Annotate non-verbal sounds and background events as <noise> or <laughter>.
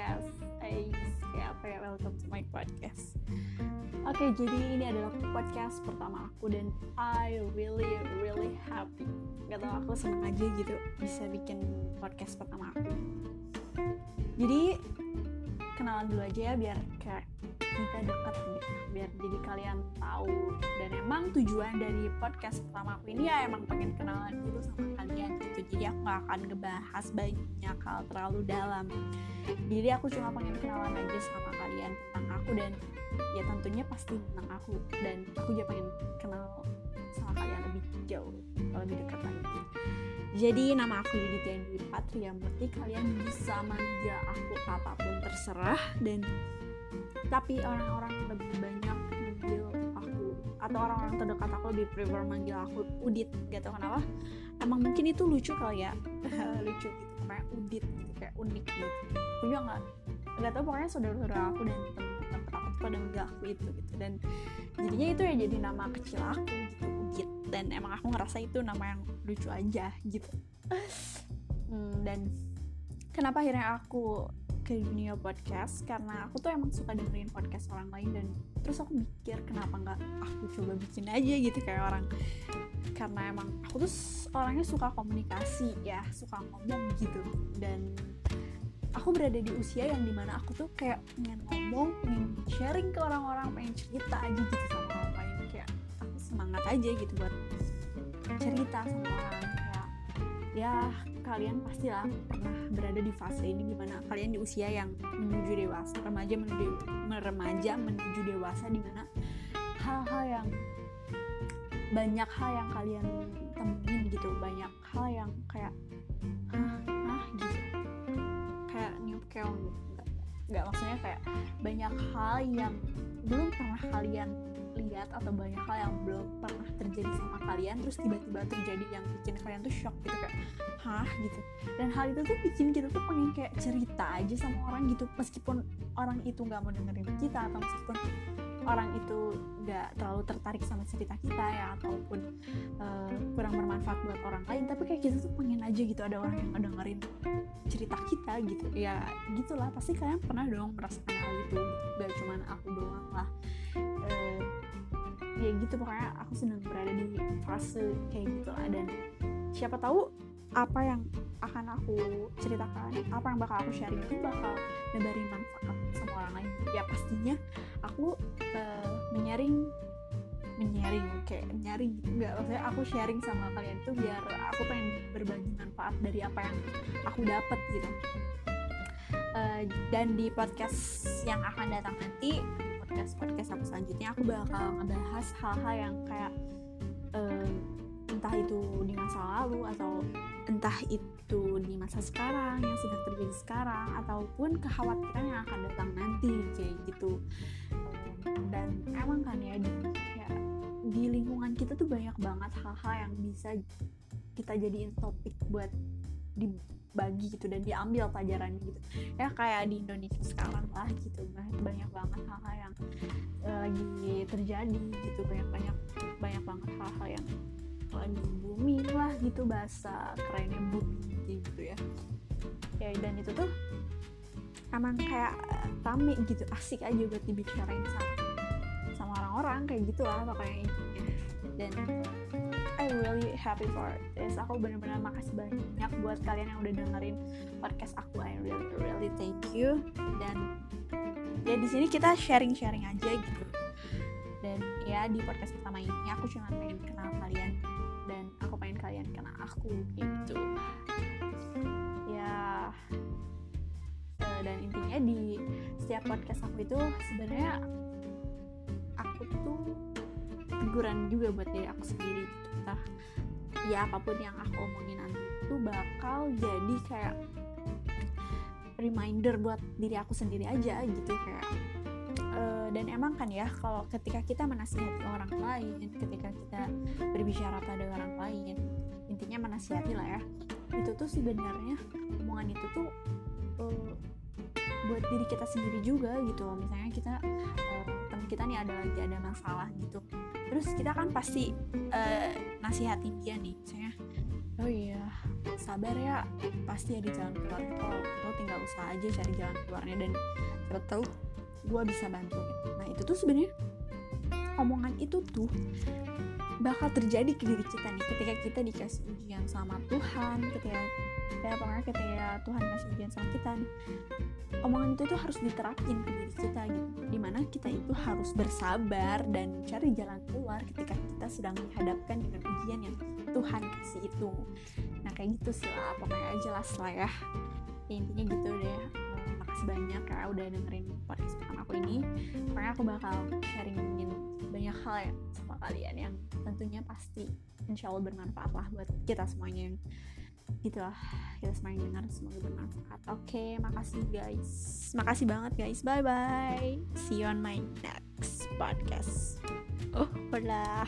podcast. Ais, kayak apa ya? Welcome to my podcast. Oke, okay, jadi ini adalah podcast pertama aku dan I really really happy. Gak tau aku seneng aja gitu bisa bikin podcast pertama aku. Jadi kenalan dulu aja ya biar kayak kita dekat gitu biar jadi kalian tahu. Dan emang tujuan dari podcast pertama aku ini ya emang pengen kenalan dulu sama kalian gitu. Jadi aku gak akan ngebahas banyak hal terlalu dalam. Jadi aku cuma pengen kenalan aja sama kalian tentang aku dan ya tentunya pasti tentang aku. Dan aku juga pengen kenal sama kalian lebih jauh lebih dekat lagi. Jadi nama aku Yuditya Dwi Patria Murti kalian bisa manggil aku apa pun terserah dan tapi orang-orang lebih banyak manggil aku atau orang-orang terdekat aku lebih prefer manggil aku Udit gak tau kenapa? Emang mungkin itu lucu kali ya? <laughs> Lucu gitu kayak Udit gitu kayak unik gitu. Aku juga nggak? Nggak tau pokoknya saudara-saudara aku dan teman-teman aku pada manggil aku itu gitu. Dan jadinya itu ya jadi nama kecil aku gitu Udit. Dan emang aku ngerasa itu nama yang lucu aja gitu. Hmm, dan kenapa akhirnya aku ke dunia podcast karena aku tuh emang suka dengerin podcast orang lain dan terus aku mikir kenapa nggak aku coba bikin aja gitu kayak orang. Karena emang aku tuh orangnya suka komunikasi ya suka ngomong gitu. Dan aku berada di usia yang di mana aku tuh kayak pengen ngomong pengen sharing ke orang-orang pengen cerita aja gitu sama orang lain. Kayak aku semangat aja gitu buat cerita sama orang ya kalian pastilah pernah berada di fase ini di mana kalian di usia yang menuju dewasa remaja menuju remaja menuju dewasa di mana hal-hal yang banyak hal yang kalian temuin gitu banyak hal yang kayak ah ah gitu. Kayak new keong nggak maksudnya kayak banyak hal yang belum pernah kalian lihat atau banyak hal yang belum pernah terjadi sama kalian terus tiba-tiba terjadi yang bikin kalian tuh shock gitu kayak hah? gitu. Dan hal itu tuh bikin kita tuh pengen kayak cerita aja sama orang gitu meskipun orang itu nggak mau dengerin kita atau meskipun orang itu nggak terlalu tertarik sama cerita kita ya ataupun uh, kurang bermanfaat buat orang lain tapi kayak kita tuh pengen aja gitu ada orang yang ngedengerin cerita kita gitu. Ya gitulah. Pasti kalian pernah dong merasakan hal itu. Gak cuman aku doang lah ya gitu pokoknya aku senang berada di fase kayak gitu lah. Dan siapa tahu apa yang akan aku ceritakan apa yang bakal aku sharing itu bakal nebarin manfaat sama orang lain. Ya pastinya aku uh, menyaring menyaring kayak nyaring nggak maksudnya aku sharing sama kalian itu biar aku pengen berbagi manfaat dari apa yang aku dapat gitu. Uh, dan di podcast yang akan datang nanti aku bakal ngebahas hal-hal yang kayak uh, entah itu di masa lalu atau entah itu di masa sekarang yang sudah terjadi sekarang ataupun kekhawatiran yang akan datang nanti kayak gitu. Dan emang kan ya di, ya, di lingkungan kita tuh banyak banget hal-hal yang bisa kita jadiin topik buat dibagi gitu dan diambil pelajaran gitu. Ya kayak di Indonesia sekarang lah gitu banyak banget hal-hal yang uh, lagi terjadi gitu banyak banyak banyak banget hal-hal yang lagi booming lah gitu bahasa kerennya booming gitu ya. Ya dan itu tuh emang kayak rame gitu asik aja buat dibicarain sama sama orang-orang kayak gitu lah pokoknya dan I really happy for this aku bener-bener makasih banyak buat kalian yang udah dengerin podcast aku. I really really thank you. Dan ya di sini kita sharing-sharing aja gitu. Dan ya di podcast pertama ini aku cuma pengen kenal kalian dan aku pengen kalian kenal aku gitu. Ya uh, dan intinya di setiap podcast aku itu sebenarnya teguran juga buat diri aku sendiri. Gitu entah ya apa pun yang aku omongin nanti itu bakal jadi kayak reminder buat diri aku sendiri aja gitu kayak uh, dan emang kan ya kalau ketika kita menasihati orang lain ketika kita berbicara pada orang lain intinya menasihati lah ya itu tuh sebenarnya omongan itu tuh uh, buat diri kita sendiri juga gitu misalnya kita teman kita nih ada lagi ada masalah gitu. Terus kita kan pasti uh, nasihatin dia nih misalnya oh iya. Sabar ya pasti ada jalan keluar. Kalau lo tinggal usaha aja cari jalan keluarnya dan siapa tahu gue bisa bantu. Nah itu tuh sebenarnya omongan itu tuh bakal terjadi ke diri kita nih ketika kita dikasih ujian sama Tuhan ketika ya pokoknya ketika Tuhan kasih ujian sama kita nih. Omongan itu tuh harus diterapin ke diri kita gitu. Di mana kita itu harus bersabar dan cari jalan keluar ketika kita sedang dihadapkan dengan ujian yang Tuhan kasih itu. Nah kayak gitu sih lah pokoknya jelas lah ya. Intinya gitu deh. Makasih banyak ya udah dengerin podcast aku ini. Pokoknya aku bakal sharingin banyak hal ya sama kalian yang tentunya pasti insya Allah bermanfaat lah buat kita semuanya yang gitu lah kita semua yang dengar semoga bermanfaat. Oke okay, makasih guys. Makasih banget guys. Bye bye see you on my next podcast. Oh udah